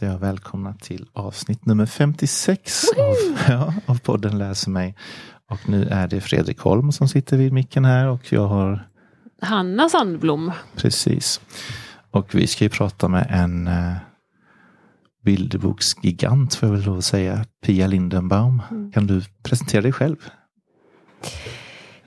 hälsar jag välkomna till avsnitt nummer 56 av, ja, av podden Läser mig. Och nu är det Fredrik Holm som sitter vid micken här och jag har Hanna Sandblom. Precis. Och vi ska ju prata med en eh, bilderboksgigant får jag väl lov att säga, Pia Lindenbaum. Mm. Kan du presentera dig själv?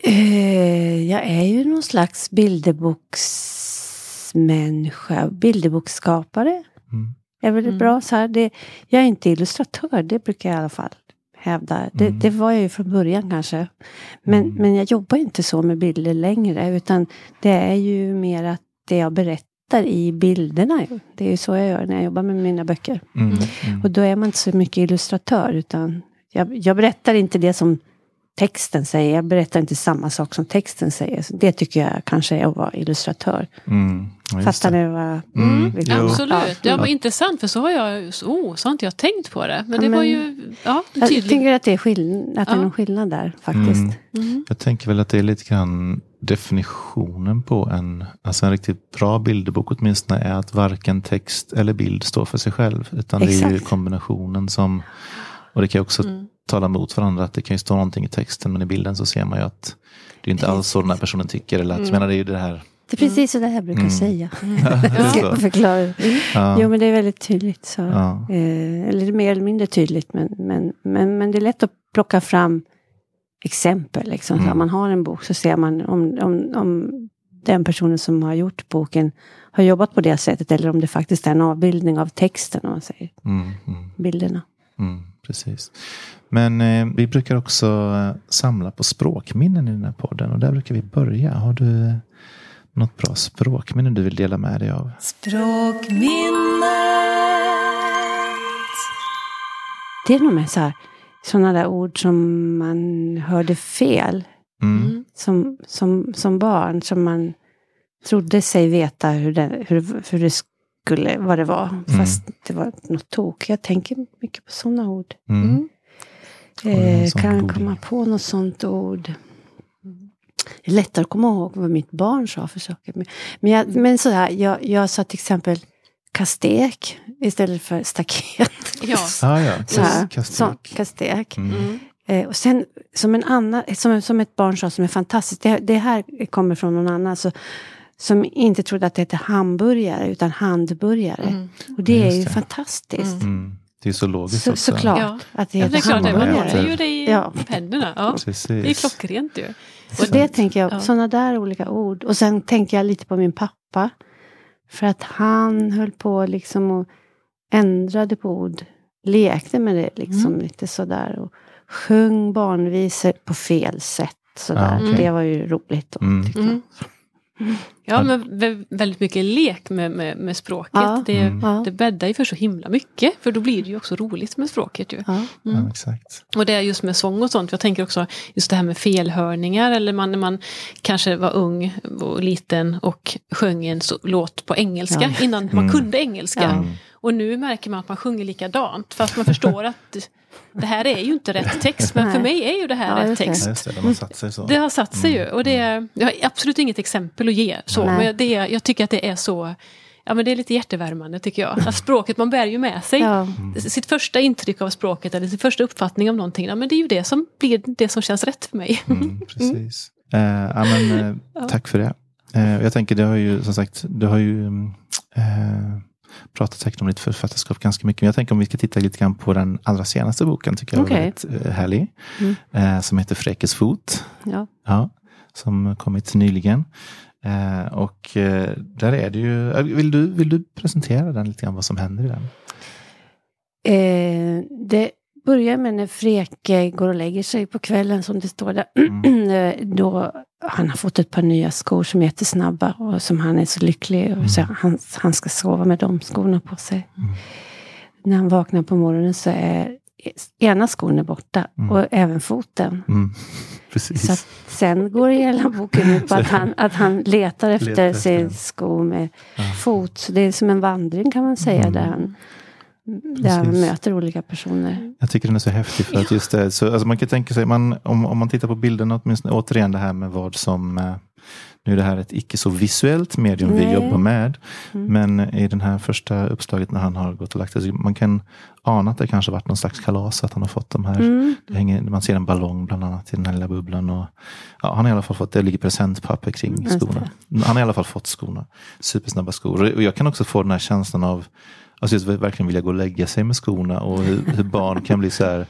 Uh, jag är ju någon slags bilderboksmänniska, bilderboksskapare. Mm. Är väl mm. bra så här. Det, jag är inte illustratör, det brukar jag i alla fall hävda. Det, mm. det var jag ju från början kanske. Men, mm. men jag jobbar inte så med bilder längre utan det är ju mer att det jag berättar i bilderna. Det är ju så jag gör när jag jobbar med mina böcker. Mm. Och då är man inte så mycket illustratör utan jag, jag berättar inte det som texten säger. Jag berättar inte samma sak som texten säger. det tycker jag kanske är att vara illustratör. Mm, Fattar ni vad mm, Absolut, ja. det var intressant för så har jag, oh, så har inte jag tänkt på det. Men det men, var ju ja, tydligt. Jag tänker att det är, skill att det är någon skillnad där faktiskt. Mm. Mm. Jag tänker väl att det är lite grann definitionen på en, alltså en riktigt bra bilderbok åtminstone är att varken text eller bild står för sig själv. Utan Exakt. det är ju kombinationen som, och det kan också mm tala mot varandra. Att det kan ju stå någonting i texten men i bilden så ser man ju att det är inte alls så den här personen tycker. Eller att, mm. menar, det är ju det här det är precis så det här brukar mm. säga. Ja, förklara. Mm. Ja. Jo men det är väldigt tydligt. Så. Ja. Eh, eller mer eller mindre tydligt men, men, men, men det är lätt att plocka fram exempel. Liksom. Mm. Så om man har en bok så ser man om, om, om den personen som har gjort boken har jobbat på det sättet eller om det faktiskt är en avbildning av texten. Om man säger. Mm, mm. Bilderna. Mm, precis. Men eh, vi brukar också eh, samla på språkminnen i den här podden och där brukar vi börja. Har du något bra språkminne du vill dela med dig av? Språkminnet! Det är nog med så här, sådana där ord som man hörde fel. Mm. Som, som, som barn, som man trodde sig veta hur det, hur, hur det skulle, vad det var. Mm. Fast det var något tok. Jag tänker mycket på sådana ord. Mm. mm. Eh, kan jag komma på något sånt ord? Det är lättare att komma ihåg vad mitt barn sa för saker. Men, jag, men så här, jag, jag sa till exempel kastek istället för staket. Ja, ah, ja. Så här, kastek. Så, kastek. Mm. mm. Eh, och sen som, en annan, som, som ett barn sa som är fantastiskt, det, det här kommer från någon annan, så, som inte trodde att det hette hamburgare utan handburgare. Mm. Och det är ju fantastiskt. Mm. Det är så logiskt så, också. Såklart. Ja. Att det, ja, det är klart, man håller ju det i ja. händerna. Ja. Det är klockrent ju. Och det tänker jag, ja. sådana där olika ord. Och sen tänker jag lite på min pappa. För att han höll på liksom och ändrade på ord. Lekte med det liksom mm. lite sådär. Och sjöng barnvisor på fel sätt. Sådär. Ja, okay. Det var ju roligt. Då, mm. Ja, men väldigt mycket lek med, med, med språket. Ja, det, mm. det bäddar ju för så himla mycket. För då blir det ju också roligt med språket. Ju. Ja. Mm. exakt. Och det är just med sång och sånt. Jag tänker också just det här med felhörningar. Eller man, när man kanske var ung och liten och sjöng en så, låt på engelska innan man mm. kunde engelska. Och nu märker man att man sjunger likadant. Fast man förstår att det här är ju inte rätt text, men för mig är ju det här ja, rätt text. Det. det, har satt sig så. det har satt sig mm. ju. Och det, mm. jag har absolut inget exempel att ge. Så, men det, jag tycker att det är så Ja men det är lite hjärtevärmande tycker jag. Att språket, man bär ju med sig ja. sitt första intryck av språket eller sin första uppfattning av någonting. Ja, men det är ju det som blir det som känns rätt för mig. Mm, precis. Mm. Eh, ja, men, eh, tack för det. Eh, jag tänker, det har ju som sagt, du har ju eh, pratat säkert om ditt författarskap ganska mycket. Men jag tänker om vi ska titta lite grann på den allra senaste boken. tycker jag okay. är väldigt eh, härlig. Mm. Eh, som heter Fräkes fot. Ja. Ja, som kommit nyligen. Eh, och där är det ju, vill du, vill du presentera den lite grann vad som händer i den? Eh, det börjar med när Freke går och lägger sig på kvällen som det står där. Mm. Då han har fått ett par nya skor som är jättesnabba och som han är så lycklig. Mm. Så han, han ska sova med de skorna på sig. Mm. När han vaknar på morgonen så är ena skon är borta mm. och även foten. Mm. Så sen går hela boken ut på att han, att han letar efter letar sin sko med ja. fot. Så det är som en vandring kan man säga. Där mm. han där man möter olika personer. Jag tycker den är så häftig för att just det, så, alltså man kan tänka sig, man, om, om man tittar på bilderna, åtminstone återigen det här med vad som eh, nu är det här ett icke så visuellt medium Nej. vi jobbar med. Mm. Men i den här första uppslaget när han har gått och lagt sig, man kan ana att det kanske varit någon slags kalas, att han har fått de här. Mm. Det hänger, man ser en ballong bland annat i den här lilla bubblan. Och, ja, han har i alla fall fått, det ligger presentpapper kring skorna. Han har i alla fall fått skorna. Supersnabba skor. Och jag kan också få den här känslan av Alltså just verkligen vilja gå och lägga sig med skorna och hur, hur barn kan bli så här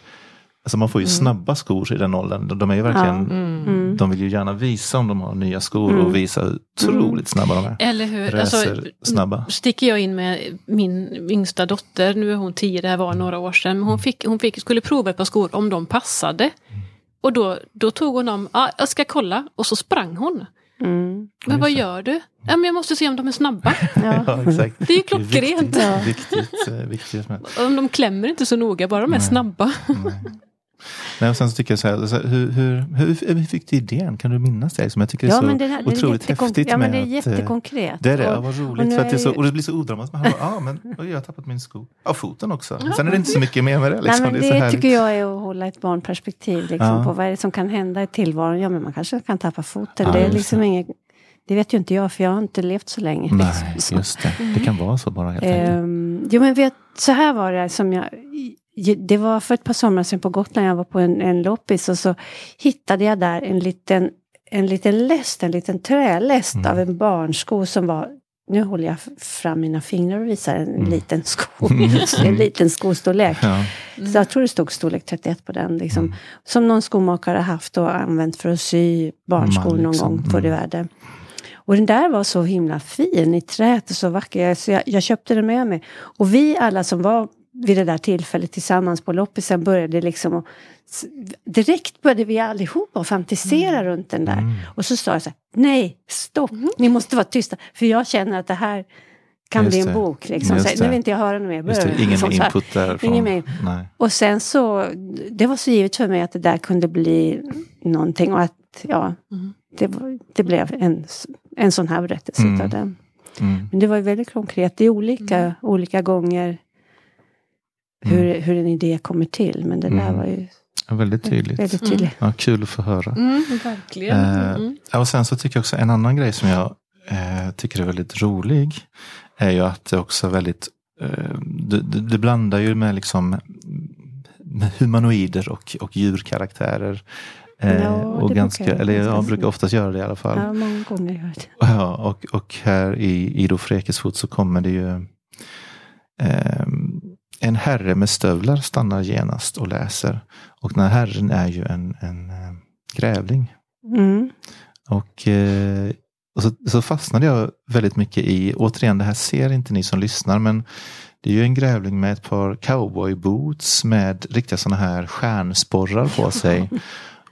Alltså man får ju mm. snabba skor i den åldern. De är ju verkligen, ja. mm. mm. de vill ju gärna visa om de har nya skor mm. och visa hur otroligt mm. snabba de är. Eller hur. Alltså, snabba. Sticker jag in med min yngsta dotter, nu är hon tio, det här var några år sedan. Men hon, fick, hon fick, skulle prova ett par skor om de passade. Och då, då tog hon dem, ah, jag ska kolla, och så sprang hon. Mm. Men vad gör du? Ja, men jag måste se om de är snabba. Ja. ja exakt. Det är ju klockrent. Det är viktigt, viktigt, viktigt, viktigt. Om de klämmer inte så noga, bara de är Nej. snabba. Nej. Nej, och sen så tycker jag så här, så här hur, hur, hur, hur, fick du idén? Kan du minnas det? Liksom, jag tycker det är så det här, otroligt det är häftigt. Ja, men det är eh, jättekonkret. Det är det, och, vad roligt. För att det, är så, och det blir så odramatiskt. Man ah, men jag har tappat min sko. Ja, foten också. Ja. Sen är det inte så mycket mer med det. Liksom. Nej, men det, det tycker jag är att hålla ett barnperspektiv liksom, ja. på vad är det som kan hända i tillvaron. Ja, men man kanske kan tappa foten. Ja, det är liksom inget det vet ju inte jag för jag har inte levt så länge. Nej, liksom. just det. Det kan vara så bara helt enkelt. Um, jo men vet, så här var det som jag det var för ett par somrar sedan på Gotland, jag var på en, en loppis och så hittade jag där en liten, en liten läst, en liten träläst mm. av en barnsko som var nu håller jag fram mina fingrar och visar en mm. liten sko. en liten skostorlek. Ja. Så jag tror det stod storlek 31 på den. Liksom, mm. Som någon skomakare haft och använt för att sy barnskor någon liksom. gång förr i mm. världen. Och den där var så himla fin i träet och så vacker. Så jag, jag, köpte den med mig. Och vi alla som var vid det där tillfället tillsammans på loppisen började liksom och, Direkt började vi allihopa fantisera mm. runt den där. Mm. Och så sa jag så här, nej, stopp, mm. ni måste vara tysta. För jag känner att det här kan Just bli en det. bok. Liksom. Så, nu vill inte jag höra något mer. Ingen input därifrån. Ingen mer. Och sen så, det var så givet för mig att det där kunde bli någonting. Och att, ja, mm. det, det blev en, en sån här berättelse mm. av den. Mm. Men det var ju väldigt konkret. Det är olika, mm. olika gånger hur, mm. hur en idé kommer till. Men det där mm. var ju ja, väldigt tydligt. Väldigt tydligt. Mm. Ja, kul att få höra. Mm, verkligen. Eh, och sen så tycker jag också en annan grej som jag eh, tycker är väldigt rolig. Är ju att det också är väldigt eh, du, blandar ju med liksom med humanoider och, och djurkaraktärer. Eh, ja, och ganska, brukar, eller jag brukar oftast göra det i alla fall. Ja, många gånger gör det. Ja, och, och här i Ido Frekesfot så kommer det ju eh, en herre med stövlar stannar genast och läser. Och den här herren är ju en, en äh, grävling. Mm. Och, äh, och så, så, fastnade jag väldigt mycket i, återigen det här ser inte ni som lyssnar, men det är ju en grävling med ett par cowboyboots med riktiga sådana här stjärnsporrar på sig.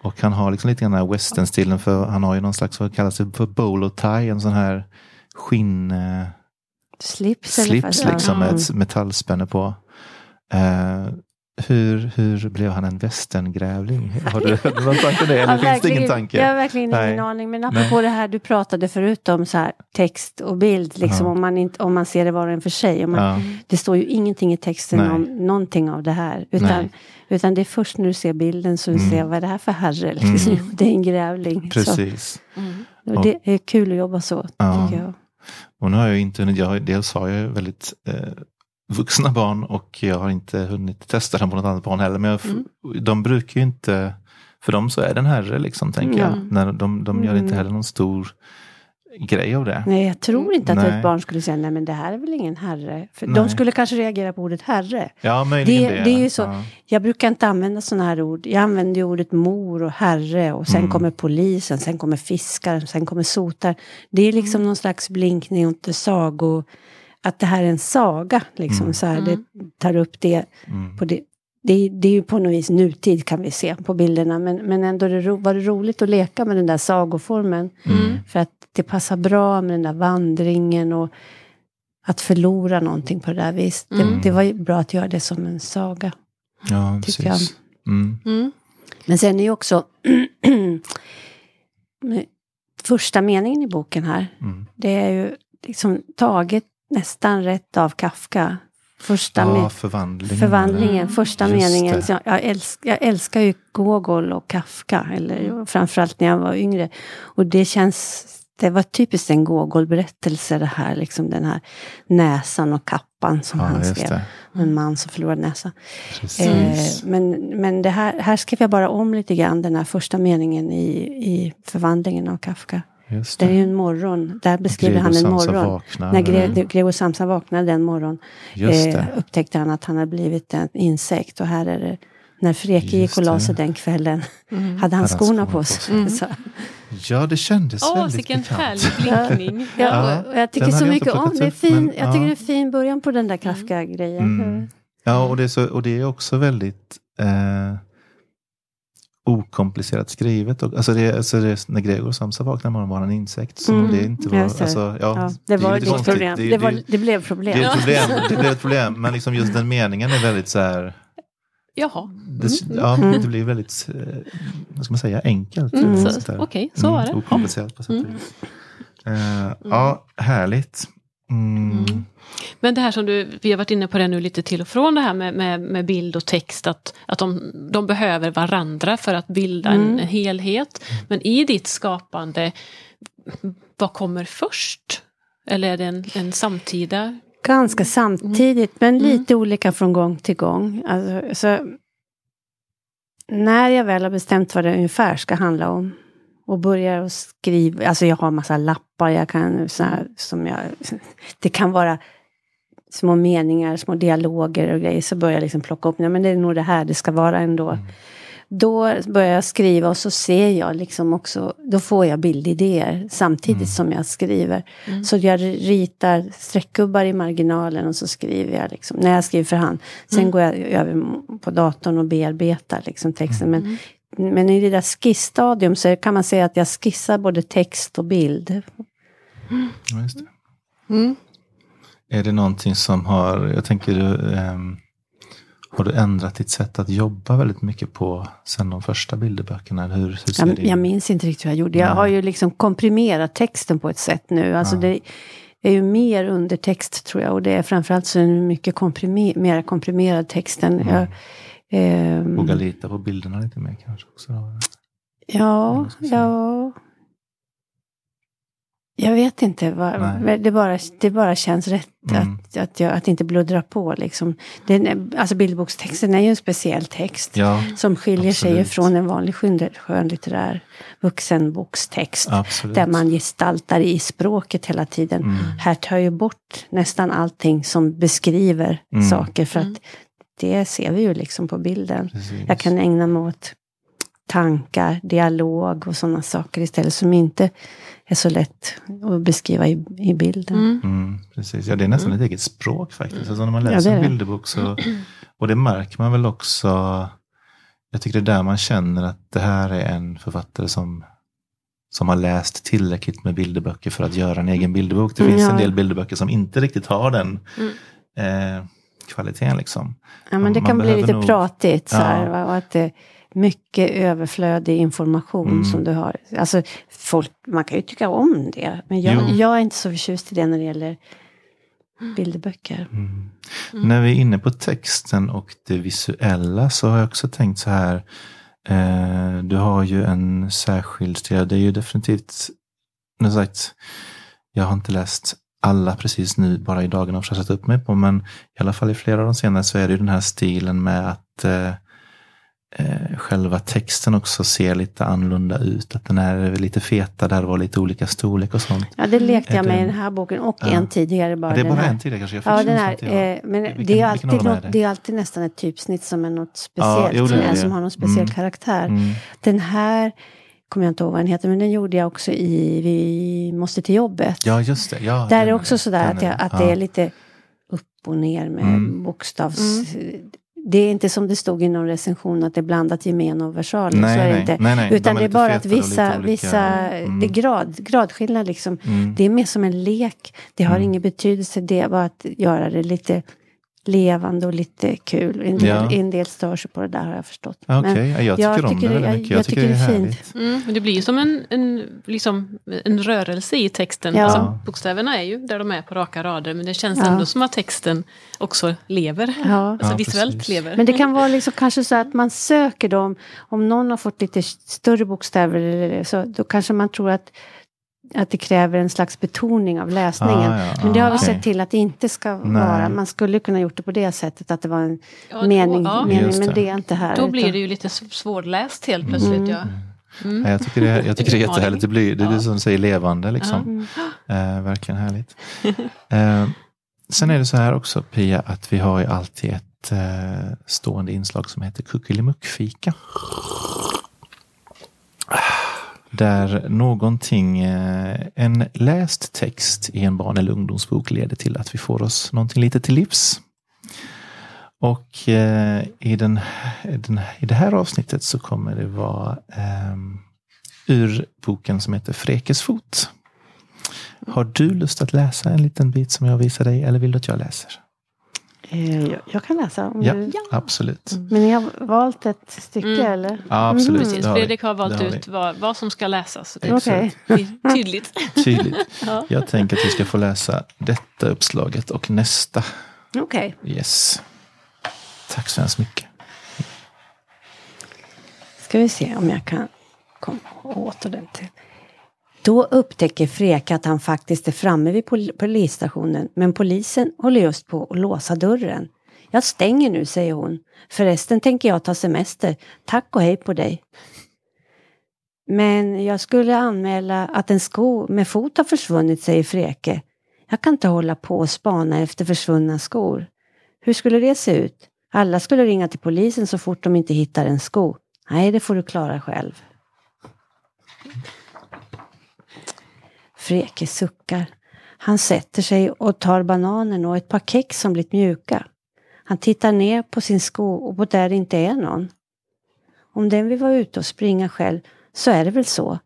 Och han har liksom lite grann den här westernstilen för han har ju någon slags, vad kallas det för bolo tie, en sån här skinn... Eh, slips, slips liksom med ett metallspänne på. Uh, hur, hur blev han en västerngrävling? Har du, någon tanke det? Eller ja, finns det ingen tanke? Jag har verkligen Nej. ingen aning. Men apropå Nej. det här du pratade förut om så här, text och bild. Liksom, ja. om, man inte, om man ser det var och en för sig. Man, ja. Det står ju ingenting i texten Nej. om någonting av det här. Utan, utan det är först när du ser bilden som du mm. ser vad är det här för herre. Liksom. Mm. Det är en grävling. Precis. Mm. Och det är kul att jobba så. Ja. Tycker jag. Och nu har jag inte, jag, dels har jag väldigt eh, vuxna barn och jag har inte hunnit testa den på något annat barn heller. Men jag, mm. de brukar ju inte, för dem så är den herre liksom, tänker jag. När de, de gör inte mm. heller någon stor grej av det. Nej, jag tror inte att nej. ett barn skulle säga nej men det här är väl ingen herre. För de skulle kanske reagera på ordet herre. Ja, möjligen det. Det, det är ju så. Ja. Jag brukar inte använda sådana här ord. Jag använder ordet mor och herre och sen mm. kommer polisen, sen kommer fiskaren, sen kommer sotar. Det är liksom mm. någon slags blinkning åt sago att det här är en saga. Liksom, mm. så här, Det mm. tar upp det. Mm. På det. Det, det är ju på något vis nutid kan vi se på bilderna. Men, men ändå det ro, var det roligt att leka med den där sagoformen. Mm. För att det passar bra med den där vandringen och att förlora någonting på det där viset. Det, mm. det, var bra att göra det som en saga. Ja, precis. Mm. Men sen är ju också första meningen i boken här. Det är ju liksom taget nästan rätt av Kafka. Första Ja, förvandlingen. förvandlingen, Mm. första Just meningen. jag, jag, älsk, jag älskar ju Gogol och Kafka, eller framförallt när jag var yngre. Och det känns, det var typiskt en Gogol-berättelse det här, liksom den här näsan och kappan som Ja, han skrev. det. En man som förlorade näsan. Eh, men men det här, här skrev jag bara om lite grann den här första meningen i, i förvandlingen av Kafka. Just Det är det. ju en morgon, där beskriver Gregor han en Samsa morgon. vaknar. När Gre- Gregor Samsa vaknade den morgon Just eh, det. upptäckte han att han hade blivit en insekt. Och här är det, när Freke gick och la sig den kvällen, Mm. hade han skorna skorna på på sig. Så, Ja, det kändes Åh, väldigt vilken bekant. härlig blinkning. ja, Ja, och jag tycker så mycket om det. Är fin, men, jag ja. tycker det är en fin början på den där Kafka-grejen. Mm. Ja, och det är, så, och det är också väldigt eh, okomplicerat skrivet. Och, alltså det, alltså det, när Gregor Samsa vaknar imorgon var han en insekt. Som Mm, det inte var... Alltså, ja, Ja, det var konstigt. problem. Det, Det, var, det, det blev problem. är ett problem. Det blev ett problem. Men liksom just den meningen är väldigt så här... Jaha. Det, ja, Mm. det blir väldigt, eh, vad ska man säga, enkelt. Mm. Okej, så var det. Okomplicerat på sätt och Mm. vis. Eh, Ja, härligt. Mm. Mm. Men det här som du, vi har varit inne på det nu lite till och från det här med, med, med bild och text, att, att de, de behöver varandra för att bilda en, Mm. en helhet. Men i ditt skapande, vad kommer först? Eller är det en, en samtida? Ganska samtidigt, men Mm. lite olika från gång till gång. Alltså, så, när jag väl har bestämt vad det ungefär ska handla om och börjar att skriva, alltså jag har massa lappar, jag kan så här, som jag, det kan vara små meningar, små dialoger och grejer, så börjar jag liksom plocka upp, nej men det är nog det här det ska vara ändå. Mm. Då börjar jag skriva och så ser jag liksom också, då får jag bildidéer samtidigt Mm. som jag skriver. Mm. Så jag ritar streckgubbar i marginalen och så skriver jag liksom, när jag skriver för hand. Sen Mm. går jag över på datorn och bearbetar liksom texten. Men, Mm. Men i det där skissstadium så kan man säga att jag skissar både text och bild. Ja, just det. Mm. Är det någonting som har, jag tänker, du, ehm, har du ändrat ditt sätt att jobba väldigt mycket på sen de första bilderböckerna? Hur, hur ser Jag, det jag minns inte riktigt hur jag gjorde. Jag Nej. har ju liksom komprimerat texten på ett sätt nu. Alltså Ja. det är ju mer undertext tror jag. Och det är framförallt så är det mycket komprimer, mer komprimerad text än Mm. jag, ehm, Våga lita på bilderna lite mer kanske också? Då. Ja, ja. Jag vet inte. Vad, Nej. det, bara, det bara känns rätt Mm. att, att, jag, att inte bluddra på. Liksom. Den, alltså bildbokstexten är ju en speciell text. Ja, Som skiljer sig absolut. från en vanlig skön- skönlitterär vuxenbokstext. absolut. Där man gestaltar i språket hela tiden. Mm. Här tar jag bort nästan allting som beskriver Mm. saker. För Mm. att det ser vi ju liksom på bilden. Precis. Jag kan ägna mig åt tankar, dialog och sådana saker istället som inte är så lätt att beskriva i, i bilden. Mm. Mm, precis, ja det är nästan ett eget språk faktiskt. Alltså när man Ja, läser är en bilderbok så, och det märker man väl också, jag tycker det är där man känner att det här är en författare som, som har läst tillräckligt med bilderböcker för att göra en egen bilderbok. Det Mm, finns ja. en del bilderböcker som inte riktigt har den Mm. eh, kvaliteten. Liksom. Ja, men det Man kan bli lite nog- pratigt så här, Ja. och att det mycket överflödig information Mm. som du har. Alltså, folk, man kan ju tycka om det, men jag, Jo. jag är inte så förtjust i det när det gäller bilderböcker. Mm. När vi är inne på texten och det visuella så har jag också tänkt så här. Eh, du har ju en särskild stil. Det är ju definitivt, som sagt, jag har inte läst alla precis nu, bara i dagarna försökt sätta upp mig på, men i alla fall i flera av de senare så är det ju den här stilen med att eh, eh, själva texten också ser lite annorlunda ut. Att den är lite feta, där var lite olika storlek och sånt. Ja, det lekte Är jag med i den- här boken och Ja. en tidigare bara. Ja, det är bara här. en till kanske. Ja, den här, jag- eh, men vilken- det, är alltid dem är något, det? det är alltid nästan ett typsnitt som är något Ja, speciellt, jo, det är, det. som har någon speciell Mm. karaktär. Mm. Den här kommer jag inte ihåg vad den heter, men den gjorde jag också i Vi måste till jobbet. Ja, just det. Ja, Där är den också sådär den att, jag, att ja. det är lite upp och ner med Mm. bokstavs... Det är inte som det stod i någon recension att det är blandat gemen och versaler. Nej, så är det nej, inte. nej, nej. Utan De det är bara att vissa, olika. vissa Mm. det är grad, gradskillnad liksom. Mm. Det är mer som en lek. Det har Mm. ingen betydelse. Det är bara att göra det lite levande och lite kul. En del, ja. en del stör sig på det där har jag förstått. Okej, okay. jag tycker jag om tycker det väldigt mycket. Jag, jag tycker, tycker, det är härligt. Mm, det blir ju som en, en, liksom, en rörelse i texten. Ja. Alltså, bokstäverna är ju där de är på raka rader men det känns ja. ändå som att texten också lever. Ja. Alltså visuellt precis. lever. Men det kan vara liksom kanske så att man söker dem. Om någon har fått lite större bokstäver så då kanske man tror att att det kräver en slags betoning av läsningen. Ah, ja, Men det har vi okay. sett till att det inte ska Nej. vara. Man skulle kunna gjort det på det sättet, att det var en ja, mening, ja. mening men det är inte här. Då blir det ju lite svårläst helt plötsligt. Mm. Ja. Mm. jag, tycker det, jag tycker det är jättehärligt. Det, blir, det är som du säger levande. Liksom. Eh, verkligen härligt. Eh, sen är det så här också Pia, att vi har ju alltid ett eh, stående inslag som heter kuckelimuckfika där någonting, eh, en läst text i en barn eller ungdomsbok leder till att vi får oss någonting lite till livs. Och eh, i, den, den, i det här avsnittet så kommer det vara um, ur boken som heter Frekes fot. Har du lust att läsa en liten bit som jag visar dig eller vill du att jag läser? Eh, jag kan läsa. Om ja, du... absolut. Mm. Men ni har valt ett stycke mm. eller? Ja, absolut. Mm. Precis. Fredrik har valt har ut vad, vad, som ska läsas. Det okay. tydligt. tydligt. ja. Jag tänker att vi ska få läsa detta uppslaget och nästa. Okej. Okay. Yes. Tack så hemskt mycket. Ska vi se om jag kan komma åt ordentligt. Då upptäcker Freka att han faktiskt är framme vid pol polisstationen men polisen håller just på att låsa dörren. Jag stänger nu, säger hon. Förresten tänker jag ta semester. Tack och hej på dig. Men jag skulle anmäla att en sko med fot har försvunnit, säger Freke. Jag kan inte hålla på och spana efter försvunna skor. Hur skulle det se ut? Alla skulle ringa till polisen så fort de inte hittar en sko. Nej, det får du klara själv. Freke suckar. Han sätter sig och tar bananen och ett par kex som blivit mjuka. Han tittar ner på sin sko och på där det inte är någon. Om den vill vara ute och springa själv så är det väl så.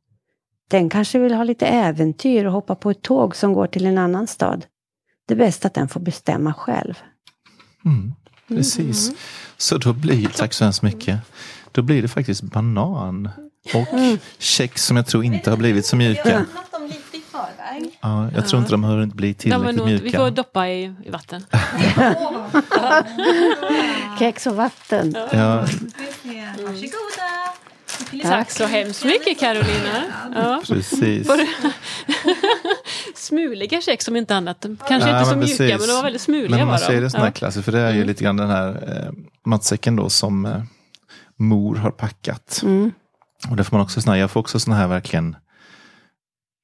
Den kanske vill ha lite äventyr och hoppa på ett tåg som går till en annan stad. Det är bäst att den får bestämma själv. Mm, precis. Mm. Så då blir, tack så hemskt mycket, då blir det faktiskt banan och mm. kex som jag tror inte har blivit så mjuka. Ja, jag tror inte de har hunnit bli tillräckligt nog, mjuka. Vi får doppa i, i vatten. Kex och vatten. Ja. Varsågoda. Tack så hemskt mycket Carolina. Ja. Precis. smuliga kex om inte annat. Kanske ja, inte så mjuka men de var väldigt smuliga. Men man säger det sådana ja. klasser för det är ju mm. lite grann den här eh, matsäcken då som eh, mor har packat. Mm. Och det får man också såna, jag får också såna här verkligen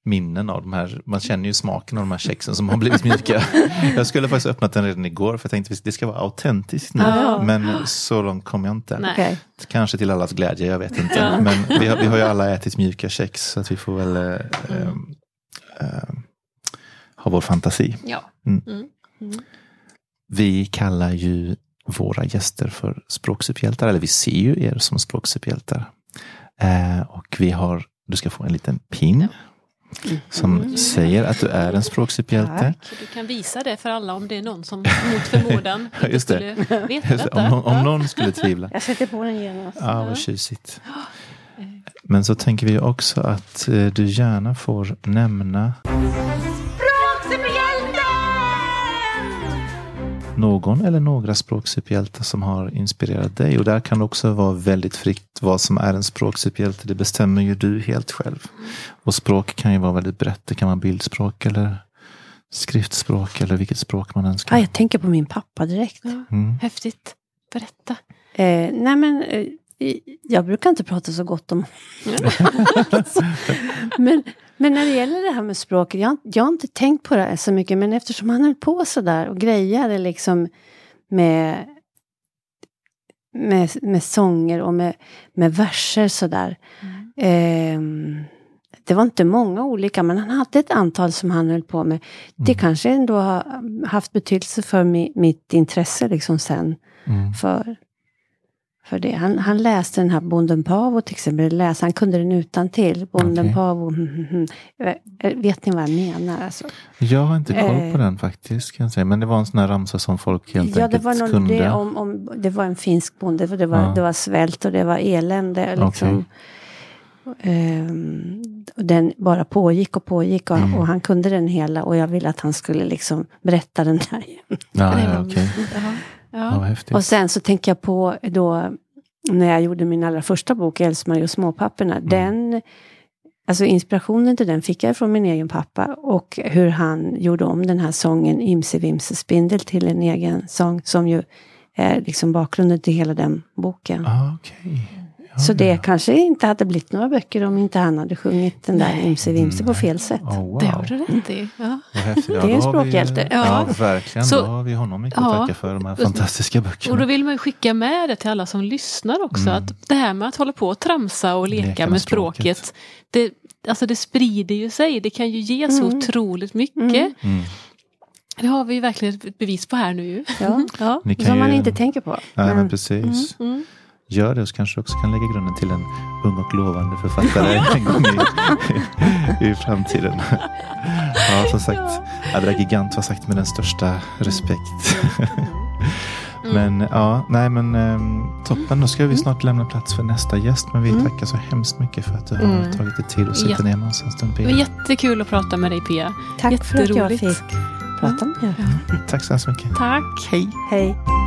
minnen av de här, man känner ju smaken av de här kexen som har blivit mjuka. jag skulle faktiskt öppnat den redan igår för jag tänkte att det ska vara autentiskt nu. Ah. Men så långt kom jag inte. Nej. Kanske till allas glädje, jag vet inte. Ja. Men vi har, vi har ju alla ätit mjuka kex så att vi får väl äh, äh, ha vår fantasi. Ja. Mm. Mm. Mm. Vi kallar ju våra gäster för språksuperhjältar, eller vi ser ju er som språksuperhjältar. Eh, och vi har, du ska få en liten pin som mm. säger att du är en språksuperhjälte. Du kan visa det för alla om det är någon som mot förmodan inte skulle veta detta. Om, om, någon skulle tvivla. Jag sätter på den genast. Ja, vad tjusigt. Men så tänker vi också att eh, du gärna får nämna någon eller några språksuperhjältar som har inspirerat dig. Och där kan det också vara väldigt fritt vad som är en språksuperhjälte. Det bestämmer ju du helt själv. Och språk kan ju vara väldigt brett. Det kan vara bildspråk eller skriftspråk eller vilket språk man önskar. Ja, jag tänker på min pappa direkt. Ja, mm. Häftigt. Berätta. Eh, nej men, eh, jag brukar inte prata så gott om men, men när det gäller det här med språket, jag, jag har inte tänkt på det så mycket, men eftersom han höll på sådär och grejade liksom med, med, med sånger och med, med verser sådär. Mm. Eh, det var inte många olika, men han hade ett antal som han höll på med. Det mm. kanske ändå har haft betydelse för mi, mitt intresse liksom sen. Mm. För för det. Han, han läste den här Bonden Pavo till exempel. Läste, han kunde den utan till. Bonden okay. Pavo. Mm, mm, mm. Vet ni vad jag menar? Alltså? Jag har inte koll på eh, den faktiskt. Kan jag säga. Men det var en sån här ramsa som folk helt ja, enkelt det var någon, kunde. Det, om, om, det var en finsk bonde. För det, var, ja. det var svält och det var elände. Liksom. Okay. Um, den bara pågick och pågick och, mm. och, han kunde den hela och jag ville att han skulle liksom berätta den där. Ja, ja, okay. Ja. ja och sen så tänker jag på då när jag gjorde min allra första bok, Else-Marie och småpapporna. Mm. Den, alltså inspirationen till den fick jag från min egen pappa och hur han gjorde om den här sången Imse Vimse Spindel till en egen sång som ju är liksom bakgrunden till hela den boken. Ah, okay. Så det kanske inte hade blivit några böcker om inte han hade sjungit den där Imse Vimse på fel sätt. Oh, wow. Det har du rätt i. Ja. det är en språkhjälte. Ja. ja, verkligen. Så, då har vi honom mycket ja, att tacka för de här fantastiska böckerna. Och då vill man skicka med det till alla som lyssnar också. Mm. Att det här med att hålla på och tramsa och leka, leka med, med språket. språket. Det, alltså det sprider ju sig. Det kan ju ge så mm. otroligt mycket. Mm. mm. Det har vi verkligen ett bevis på här nu. Ja, ja. som man inte tänker på. Nej, men precis. Mm, mm gör det så kanske du också kan lägga grunden till en ung och lovande författare en gång i, i framtiden. ja, som sagt, Adra Gigant var sagt med den största respekt. Mm. Men ja, nej men um, toppen. Då ska vi snart lämna plats för nästa gäst. Men vi mm. tackar så hemskt mycket för att du har mm. tagit dig tid att sitta Jätte ner med oss en stund. Det var jättekul att prata med dig Pia. Tack för att jag fick prata med er. Ja. Tack så hemskt mycket. Tack. Hej. Hej.